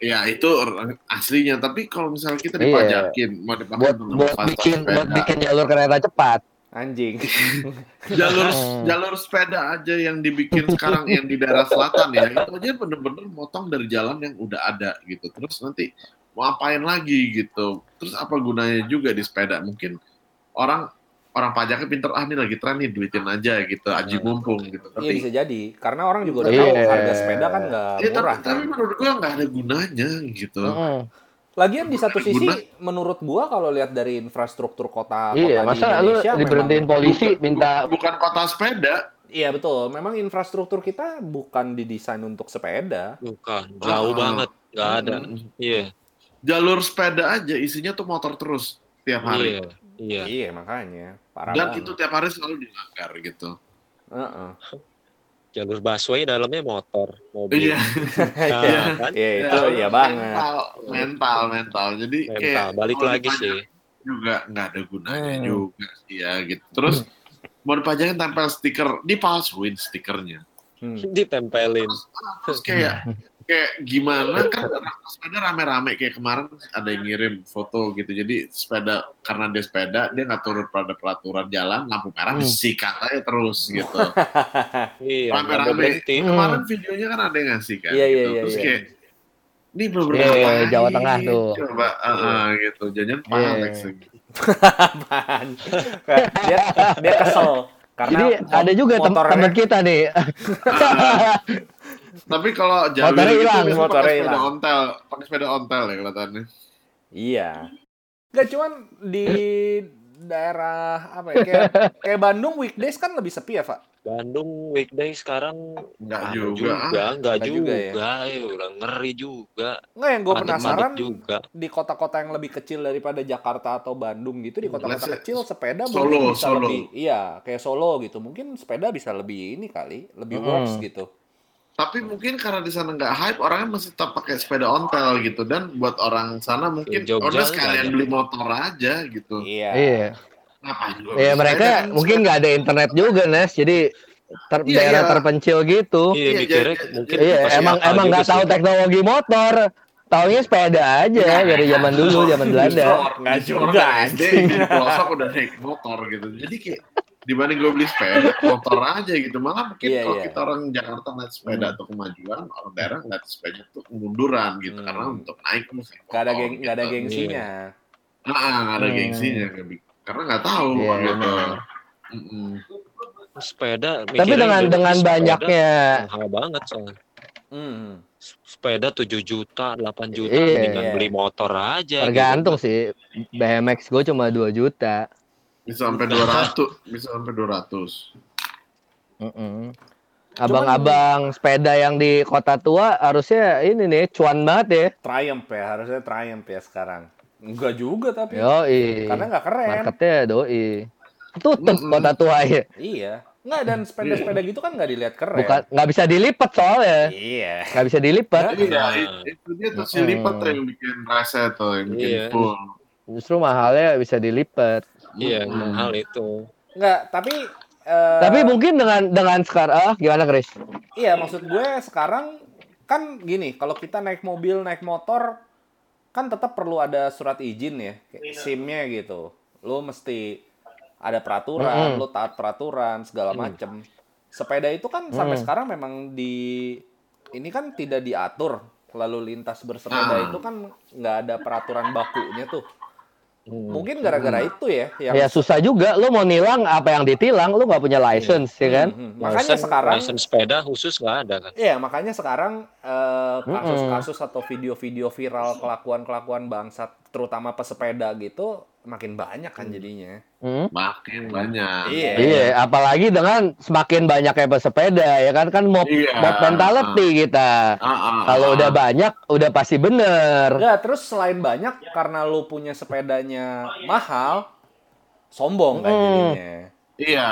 ya itu aslinya tapi kalau misalnya kita Iya. dipajakin mau dipakai Buat buat bikin buat sepeda. bikin jalur kereta cepat. Anjing. jalur Hmm. jalur sepeda aja yang dibikin sekarang yang di daerah selatan ya itu aja bener-bener motong dari jalan yang udah ada gitu terus nanti mau apain lagi gitu terus apa gunanya juga di sepeda mungkin orang orang pajaknya pinter ah ini lagi tren nih duitin aja gitu aji mumpung gitu Iya tapi bisa jadi. Karena orang juga udah Iya. tahu harga sepeda kan nggak ya, tapi, murah tapi kan. menurut gua nggak ada gunanya gitu Mm-mm. Lagian di satu sisi Guna. menurut gua kalau lihat dari infrastruktur kota Iya, kota di masa lu Indonesia diberhentiin memang- polisi minta bukan kota sepeda. Iya betul, memang infrastruktur kita bukan didesain untuk sepeda. Bukan, jauh Ah. banget, nggak ada. Iya, Jalur sepeda aja isinya tuh motor terus tiap hari. iya, iya. Iya makanya parah Dan banget. itu tiap hari selalu dilanggar gitu. Heeh. Jalur busway dalamnya motor, mobil. Iya. Iya, kan? iya itu iya banget. Mental, mental, mental. Jadi Mental. kayak Balik lagi sih. Juga nggak ada gunanya Hmm. juga sih ya gitu. Terus mau dipajangin tempel stiker, dipalsuin stikernya. Hmm. Ditempelin. Terus kayak kayak gimana kan sepeda rame-rame kayak kemarin ada yang ngirim foto gitu. Jadi sepeda karena dia sepeda dia nggak turut pada peraturan jalan lampu merah Hmm. disikat aja terus gitu. Iya, Rame-rame. Hmm. Kemarin videonya kan ada yang ngasih kan. Iya, iya, gitu. iya, Terus iya. kayak ini belum Iya, iya, ngapain, Jawa Tengah tuh. Coba, ah, ah, gitu. Jangan Iya. Lagi. Apaan? dia dia kesel karena Jadi ada juga teman kita nih. Ah. Tapi kalau Jawa Motornya gitu hilang, biasanya motornya pakai sepeda hilang. ontel, pakai sepeda ontel ya kelihatannya. Iya. Gak cuman di daerah apa ya kayak kayak Bandung weekdays kan lebih sepi ya, Pak? Bandung weekday sekarang Enggak ada juga. juga, nggak Nggak juga juga, ya? ya. udah ngeri juga. Nggak yang gue penasaran juga. di kota-kota yang lebih kecil daripada Jakarta atau Bandung gitu di kota-kota kecil sepeda Solo, mungkin bisa Solo. lebih iya kayak Solo gitu mungkin sepeda bisa lebih ini kali lebih Hmm. works gitu Tapi mungkin karena di sana nggak hype, orangnya masih tetap pakai sepeda ontel gitu. Dan buat orang sana mungkin Jogja udah sekalian beli motor aja gitu. iya Iya. Ngapain gua Iya mereka sepeda kan? mungkin nggak ada internet juga Nes, jadi ter- Iya, daerah iya. terpencil gitu. Iya, Iya, mikirnya mungkin Iya, emang emang nggak tahu teknologi motor. Taunya sepeda aja Iya. dari zaman dulu, zaman Belanda. Nggak juga, orang SD di pelosok udah naik motor gitu. Jadi kayak dibanding gue beli sepeda, motor aja gitu. Malah mungkin Iya, kalau iya. kita orang Jakarta ngeliat sepeda atau kemajuan, orang daerah ngeliat sepeda tuh kemunduran gitu. Hmm. Karena untuk naik mesti nggak ada geng nggak ada gitu. gengsinya Ah, nggak ada Hmm. gengsinya. Karena nggak tahu Iya, gitu. benar. Mm-mm. sepeda Tapi dengan dengan sepeda banyaknya mahal banget soalnya. Hmm. Sepeda 7 juta, 8 juta, Iya. mendingan beli motor aja. tergantung gitu. sih. BMX gue cuma 2 juta. Bisa sampai 200, bisa sampai 200. Mm-mm. Abang-abang sepeda yang di kota tua harusnya ini nih cuan banget ya. Triumph ya harusnya Triumph ya sekarang enggak juga tapi Yo, karena nggak keren Marketnya doi. Tutup Mm-mm. kota tua ya. iya nggak dan sepeda-sepeda gitu kan nggak dilihat keren Bukan nggak bisa dilipat soalnya. iya Nggak bisa dilipat. Iya, Nah. it- itu dia tuh si lipat tuh yang bikin rasa tuh, yang bikin Iya. full. Justru mahalnya bisa dilipat. Iya, Mm-mm. mahal itu. nggak tapi eh, Tapi mungkin dengan dengan sekarang ah, gimana Chris? Iya, maksud gue sekarang kan gini, kalau kita naik mobil, naik motor, kan tetap perlu ada surat izin ya, kayak SIM-nya gitu. Lo mesti ada peraturan, Mm-mm. lo taat peraturan, segala Mm. macem. Sepeda itu kan sampai Mm. sekarang memang di ini kan tidak diatur lalu lintas bersepeda Ah. itu kan nggak ada peraturan bakunya tuh. Hmm. Mungkin gara-gara itu ya yang Ya susah juga. Lu mau nilang apa yang ditilang, lu nggak punya license ya kan? Hmm, hmm. makanya License- sekarang license sepeda khusus nggak ada kan? Iya, makanya sekarang eh, kasus-kasus atau video-video viral kelakuan-kelakuan bangsat, terutama pesepeda gitu, makin banyak kan jadinya. Hmm? Makin banyak. Iya. Iya, apalagi dengan semakin banyaknya pesepeda ya kan kan mob, Iya. mob mentality kita. Ah, ah, Kalau ah. udah banyak, udah pasti bener. Enggak, terus selain banyak, karena lu punya sepedanya mahal, sombong kan Hmm. jadinya. Iya.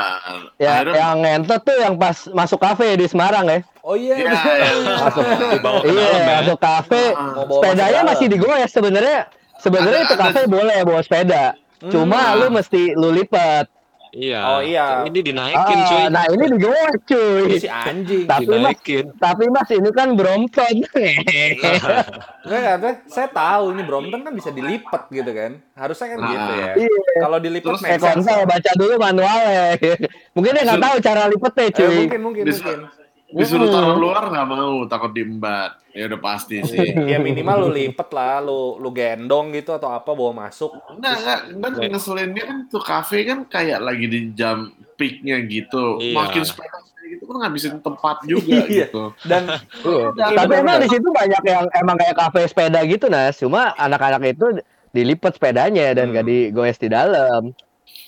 Ya, Akhirnya- yang ngentot tuh yang pas masuk kafe di Semarang ya. Oh iya, Iya, bener. iya. Masuk, Dibawa ke iya, dalam ya. masuk kafe. Mau bawa Sepedanya masih digoyes sebenarnya. Sebenarnya itu ada- kafe boleh bawa sepeda. Cuma Hmm. lu mesti lu lipat. Iya. Oh, iya. Ini dinaikin cuy. Ah, nah ini digoyes cuy. si anjing. Tapi mas, dinaikin. tapi mas ini kan Brompton. Enggak, enggak, saya tahu ini Brompton kan bisa dilipat gitu kan. Harusnya kan Nah. gitu ya. Iya. Kalau dilipat Terus make Eh konsol baca dulu manualnya. Mungkin dia nggak tahu cara lipetnya Eh, cuy. mungkin, mungkin, Bisa. mungkin. Disuruh taruh luar nggak mau, takut diembat. Ya udah pasti sih. ya minimal lu lipet lah, lu lu gendong gitu atau apa bawa masuk. Enggak, enggak. Dan Baik. ngeselinnya kan tuh kafe kan kayak lagi di jam peaknya gitu. Iya. Makin sepeda gitu kan ngabisin tempat juga Iya. gitu. Dan Iya. Iya, Tapi emang di situ banyak yang emang kayak kafe sepeda gitu Nas. Cuma anak-anak itu dilipat sepedanya dan Hmm. gak digoes di dalam.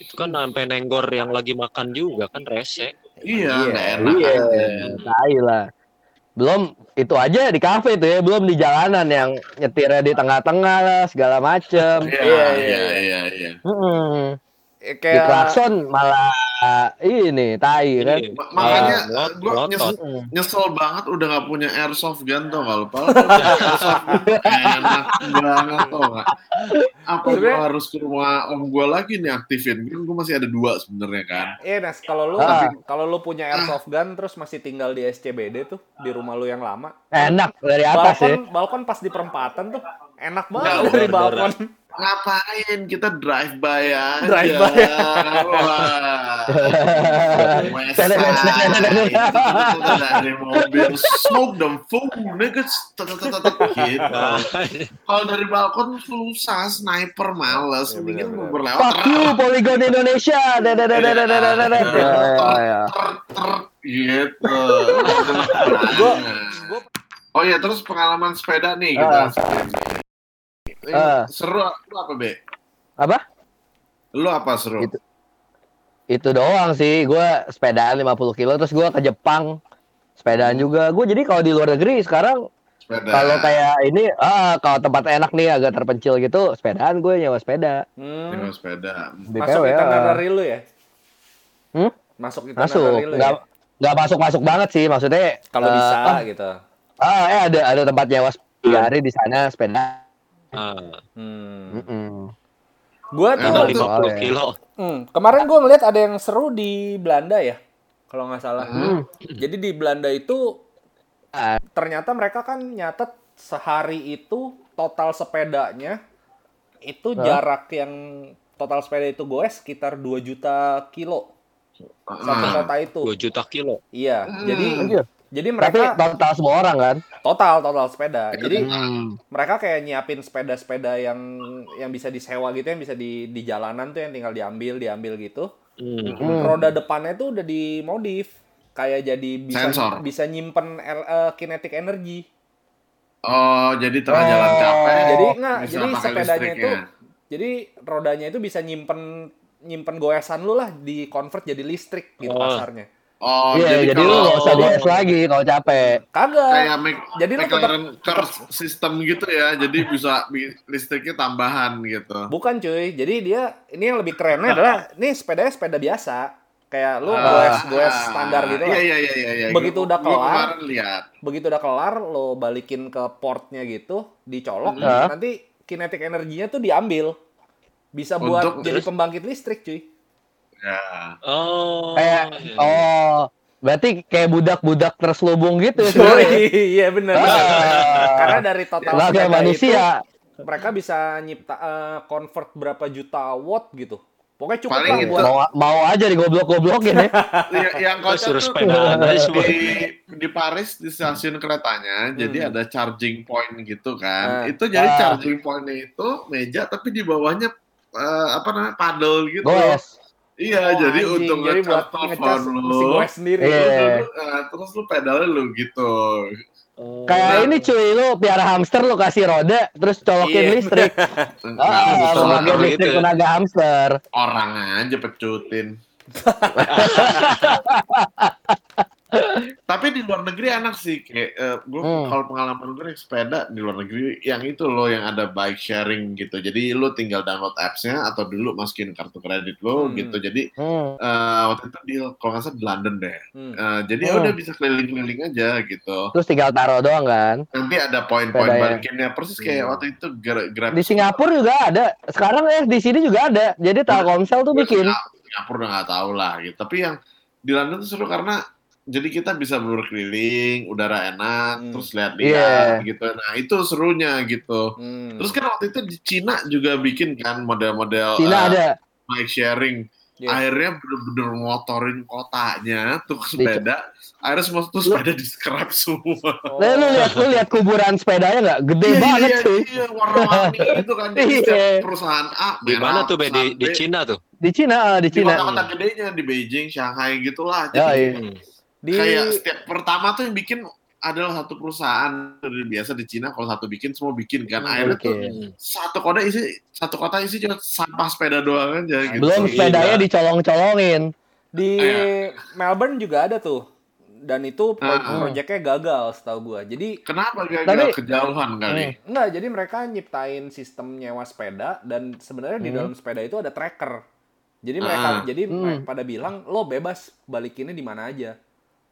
Itu kan sampai nenggor yang lagi makan juga kan rese. Iya, Iya, enak Iya, aja. tai lah. Belum itu aja di kafe tuh ya, belum di jalanan yang nyetirnya di tengah-tengah lah segala macem. Iya, Iya, iya, iya. iya, iya. Eh, kayak klakson malah ini tai kan. Iya. Ma- makanya Ah, melot- gue nyesel, nyesel banget udah gak punya airsoft gun? Padahal kalau punya airsoft enak banget tau gak? Apa gue harus ke rumah om gue lagi nih aktifin? Kan gue masih ada dua sebenarnya kan. Iya, Nas, kalau lu Ah. kalau lu punya airsoft gun terus masih tinggal di SCBD tuh di rumah lu yang lama. Enak dari atas ya. balkon, balkon pas di perempatan tuh enak banget dari balkon. Ngapain kita drive by aja. Drive by. Wah. Kita dari mobil smoke dan fuck niggas. Kalau dari balkon susah sniper males iya, mendingan mau berlewat. Fuck you Polygon Indonesia. Gitu. Oh ya terus pengalaman sepeda nih kita. Ah. Ah. Seru lu apa be? Apa? Lu apa seru? Itu. Itu doang sih. Gue sepedaan 50 kilo terus gue ke Jepang. Sepedaan juga. Gue jadi kalau di luar negeri sekarang Sepeda. kalau kayak ini ah kalau tempat enak nih agak terpencil gitu sepedaan gue nyewa sepeda. Hmm, Nyewa sepeda. Di masuk PW, ah. itinerary lu ya? Hmm? Masuk Masuk. itinerary lu Nggak ya? nggak masuk masuk banget sih maksudnya. Kalau eh, bisa ah, gitu. ah, eh ada ada tempat nyewa tiga hari di sana sepeda. Ah, Hmm. Mm-mm. Gua tuh itu- 50 soalnya. kilo. Hmm, kemarin gue melihat ada yang seru di Belanda ya, kalau nggak salah. Hmm. Jadi di Belanda itu Ah. ternyata mereka kan nyatet sehari itu total sepedanya itu Hah? jarak yang total sepeda itu goes sekitar 2 juta kilo satu Ah. kota itu. 2 juta kilo. Iya, Hmm. jadi Jadi Tapi mereka total semua orang kan. total total sepeda. Jadi Hmm. mereka kayak nyiapin sepeda-sepeda yang yang bisa disewa gitu yang bisa di di jalanan tuh yang tinggal diambil diambil gitu. Hmm. Hmm. roda depannya tuh udah dimodif kayak jadi bisa Sensor. bisa nyimpen el- eh, kinetic energy. Oh, jadi tengah Oh. jalan capek. Jadi enggak, bisa jadi sepedanya itu jadi rodanya itu bisa nyimpen nyimpen goesan lu lah di convert jadi listrik gitu Oh. kasarnya. Oh, Iya, jadi, lu kalau- nggak usah goes lagi kalau capek. Kagak. kayak make, Jadi lu McLaren curve system gitu ya. Jadi bisa bi- listriknya tambahan gitu. Bukan cuy. Jadi dia ini yang lebih kerennya adalah nih sepedanya sepeda biasa. Kayak lu Ah, goes goes ah, standar gitu Iya, lah. iya, iya, iya. iya. Begitu Gua- udah kelar, lihat. Begitu udah kelar lo balikin ke portnya gitu, dicolok Hmm. nanti kinetic energinya tuh diambil. Bisa buat Untuk- jadi pembangkit listrik cuy. Ya. Oh. Kayak iya. oh berarti kayak budak-budak terselubung gitu ya Oh, iya benar. Ah. Karena dari total kayak sepeda manusia. itu mereka bisa nyipta eh, convert berapa juta watt gitu. Pokoknya cukup Paling lah itu- buat Mau mau aja digoblok-goblokin ya. Ya, yang kocak suruh semua. di, di Paris di stasiun keretanya, jadi ada charging point gitu kan. Ah. Itu jadi Ah. charging pointnya itu meja, tapi di bawahnya eh, apa namanya paddle gitu. Goes. Iya, Oh, jadi anjing. untuk jadi buat ngecas telepon lu. gue sendiri. Iya. Terus lu, eh, terus lu pedalnya lu gitu. Oh. Kayak ini cuy, lu piara hamster lu kasih roda, terus colokin Iya. listrik. Ah, bisa pembangkit lah, listrik tenaga hamster. orang aja pecutin. Tapi di luar negeri enak sih kayak gue Hmm. kalau pengalaman gue naik sepeda di luar negeri yang itu loh yang ada bike sharing gitu. Jadi lu tinggal download apps-nya atau dulu masukin kartu kredit lo Hmm. gitu. Jadi Hmm. eh, waktu itu di kalau nggak salah di London deh. Hmm. Eh, jadi ya Hmm. udah bisa keliling-keliling aja gitu. Terus tinggal taruh doang kan. Nanti ada poin-poin Sepedanya. balikinnya persis kayak Hmm. waktu itu Gra- Grab Di Singapura juga ada. Sekarang eh di sini juga ada. Jadi Telkomsel tuh bikin. Singapura udah nggak tahu lah gitu. Tapi yang di London tuh seru karena jadi kita bisa berkeliling, udara enak, Hmm. terus lihat-lihat Iya. gitu. Nah itu serunya gitu. Hmm. Terus kan waktu itu di Cina juga bikin kan model-model Cina eh, ada. bike sharing. Iya. Akhirnya bener-bener ngotorin kotanya tuh sepeda. Akhirnya semua tuh sepeda di scrap semua. Oh. Nah, lu lihat lu lihat kuburan sepedanya nggak? Gede Iya, banget iya, cuy. iya, warna-warni gitu kan. Jadi Iya. perusahaan A, Di mana tuh Be? Di, perusahaan di Cina tuh. Di Cina, ah, di di Cina. kota-kota gedenya di Beijing, Shanghai gitulah. Ya, Jadi iya. Di kayak setiap pertama tuh yang bikin adalah satu perusahaan Dari biasa di Cina kalau satu bikin semua bikin kan Hmm, akhirnya Oke. tuh satu kota isi satu kota isi cuma sampah sepeda doang aja gitu Belum sepedanya Gila. dicolong-colongin. di Iya. Melbourne juga ada tuh. Dan itu pro Ah. proyeknya gagal setahu gua. Jadi kenapa Tapi- gara-gara kejauhan kali enggak, jadi mereka nyiptain sistem nyewa sepeda dan sebenarnya di Hmm. dalam sepeda itu ada tracker. Jadi mereka Ah. jadi Hmm. pada bilang lo bebas balikinnya di mana aja.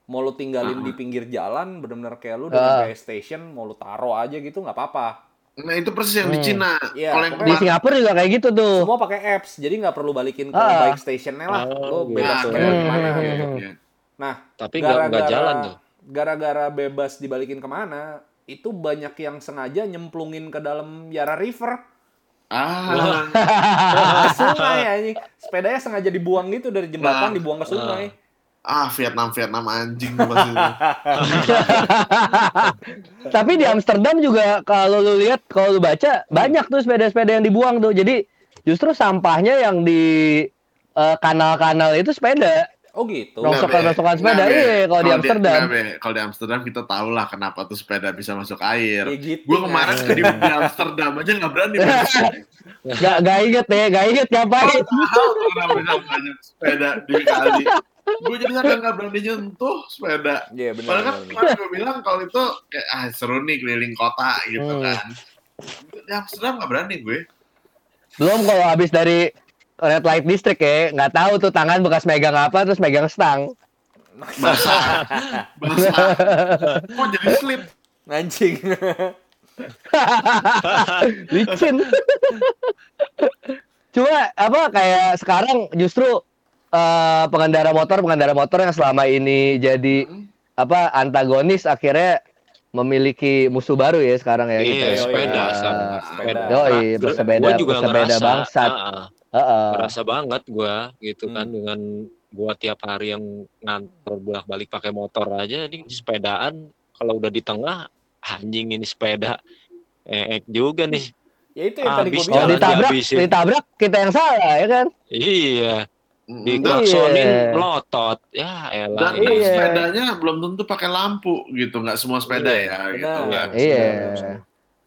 Mau lu tinggalin Ah. di pinggir jalan, bener-bener kayak lu dengan Ah. kayak station, mau lu taro aja gitu nggak apa-apa. nah itu persis yang di Hmm. Cina Iya, kalau yang Di Singapura juga kayak gitu tuh. Semua pakai apps, jadi nggak perlu balikin ke Ah. bike stationnya lah. Oh, Lo bebas Nah, gitu. di Hmm. mana. Hmm. gitu. Iya. Nah, Tapi nggak jalan tuh. gara-gara bebas dibalikin ke mana, itu banyak yang sengaja nyemplungin ke dalam Yara River ah sungai anjing. Sepedanya sengaja dibuang gitu dari jembatan Nah, dibuang ke sungai. Ah Vietnam Vietnam anjing pasti Tapi di Amsterdam juga kalau lu lihat, kalau lu baca banyak tuh sepeda-sepeda yang dibuang tuh. Jadi justru sampahnya yang di eh, kanal-kanal itu sepeda. Oh gitu. Rong- Rongsokan-rongsokan sepeda, iya, kalau di Amsterdam. kalau di Amsterdam kita tahu lah kenapa tuh sepeda bisa masuk air Ya gitu. gue kemarin kan. ke di, di Amsterdam aja nggak berani Gak, gak inget ya, gak inget ngapain. tahu kenapa bisa banyak sepeda di kali gue jadi sampai nggak berani nyentuh sepeda Iya benar. Padahal kan kemarin gue bilang kalau itu kayak ah seru nih keliling kota gitu Hmm. kan. Di Amsterdam nggak berani gue. Belum kalau habis dari red light district ya, nggak tahu tuh tangan bekas megang apa terus megang stang. Basah, basah. Kok jadi slip? Anjing. Licin. Cuma apa kayak sekarang justru eh, pengendara motor pengendara motor yang selama ini jadi Hmm. apa antagonis akhirnya memiliki musuh baru ya sekarang ya Iya, gitu ya. sepeda, sepeda. Yoi, Gua- bersepeda, gua juga bersepeda ngerasa, bangsat. Heeh. ngerasa banget gua gitu Hmm. kan dengan gua tiap hari yang ngantor bolak-balik pakai motor aja ini sepedaan kalau udah di tengah anjing ini sepeda eek juga nih ya itu yang tadi gue Kalau bilang. ditabrak, ditabrak kita yang salah ya kan? iya Hmm, di Dan, klaksonin Iya. melotot ya elah dan. Iya. sepedanya belum tentu pakai lampu gitu, nggak semua sepeda ya Benar. gitu kan. Iya.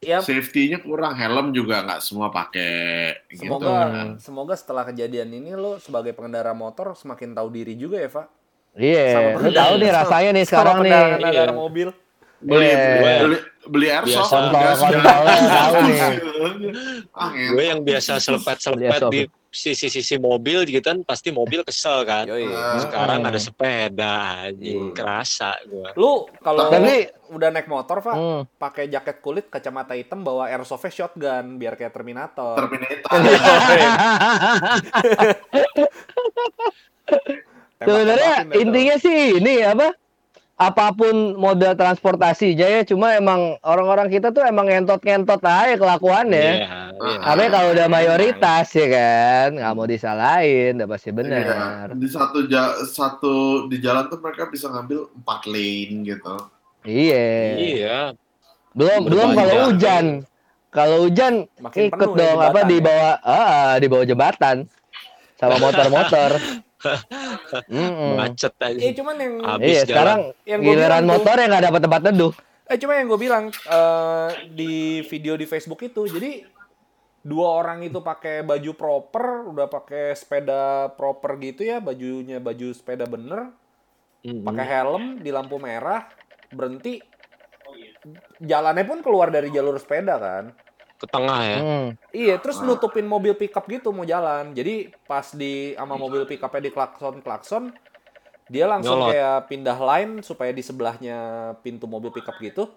Ya Safety-nya kurang, helm juga nggak semua pakai gitu semoga kan. semoga setelah kejadian ini lo sebagai pengendara motor semakin tahu diri juga ya, Pak. Iya, Sama lu tahu nih rasanya nih Sama sekarang nih. pengendara Iya. mobil. Beli, Iya. beli, beli airsoft, Biasa. gas, gas. tahu nih. Ah, gue yang biasa selepet-selepet Biasa, di sisi-sisi mobil gitu kan pasti mobil kesel kan Yoi. Ah. sekarang Hmm. ada sepeda anjing Hmm. kerasa gue Lu kalau Tapi- udah naik motor, Pak, Hmm. pakai jaket kulit, kacamata hitam, bawa airsoft shotgun biar kayak Terminator. Terminator. Sebenarnya intinya sih ini apa? Apa pun moda transportasinya ya, cuma emang orang-orang kita tuh emang ngentot-ngentot aja kelakuannya. Iya, iya. Tapi kalau udah mayoritas ya kan, nggak mau disalahin, udah pasti benar. Iya. Di satu ja- satu di jalan tuh mereka bisa ngambil empat lane gitu. Iya. iya Belum belum Berbanyak. kalau hujan. Kalau hujan Makin ikut penuh ya dong apa di ya. bawah ah, di bawah jembatan sama motor-motor. Mm-mm. macet aja Iya, cuman yang Habis Iya, jalan. sekarang Yang giliran motor yang nggak dapat tempat teduh. Eh cuma yang gue bilang eh, di video di Facebook itu, jadi dua orang itu pakai baju proper, udah pakai sepeda proper gitu ya, bajunya baju sepeda bener, Mm-mm. pakai helm di lampu merah, berhenti, jalannya pun keluar dari jalur sepeda kan. Ke tengah ya Hmm. Iya, terus nutupin mobil pickup gitu mau jalan. Jadi pas di sama mobil pickupnya di klakson klakson, dia langsung Nyolot. kayak pindah line supaya di sebelahnya pintu mobil pickup gitu.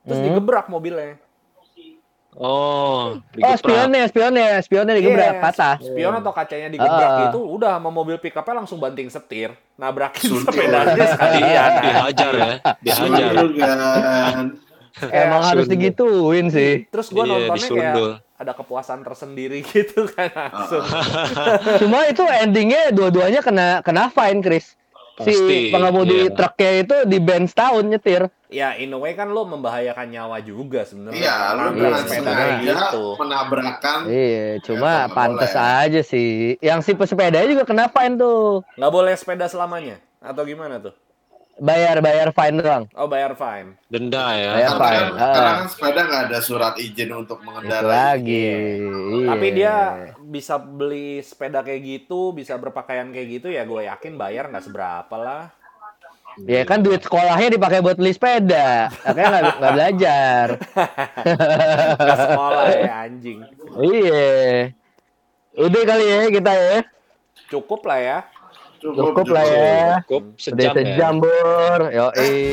Terus Hmm. digebrak mobilnya. oh Oh, digeprak. spionnya, spionnya, spionnya digebrak, Iya, patah. Spion atau kacanya digebrak Ah. gitu, udah sama mobil pickupnya langsung banting setir, nabrakin sepedanya sekalian. dihajar ya dihajar Sundul Emang harus sundul. digituin sih. Terus gue Iya, nontonnya kayak ada kepuasan tersendiri gitu kan langsung. Cuma itu endingnya dua-duanya kena kena fine, Chris. Si Pasti, pengemudi iya. truknya itu di ban setahun nyetir. ya in a way kan lo membahayakan nyawa juga sebenarnya. Iya, lu Nabrak dengan sepeda gitu. menabrakan. Iya, cuma Ya, boleh. aja sih. Yang si pesepedanya juga kena fine tuh. Nggak boleh sepeda selamanya atau gimana tuh? Bayar bayar fine doang. Oh bayar fine. Denda ya. Bayar Karena fine. kan, Ah. karena kan sepeda nggak ada surat izin untuk Itu mengendarai. lagi. Iya. Tapi dia bisa beli sepeda kayak gitu, bisa berpakaian kayak gitu ya gue yakin bayar nggak seberapa lah. Ya kan duit sekolahnya dipakai buat beli sepeda. Makanya nggak nggak belajar. Nggak sekolah ya anjing. Iya. Udah kali ya kita ya. Cukup lah ya. Cukup, Cukup lah ya. Cukup Udah sejam ya. sejam, Bur. Yoi. Eh,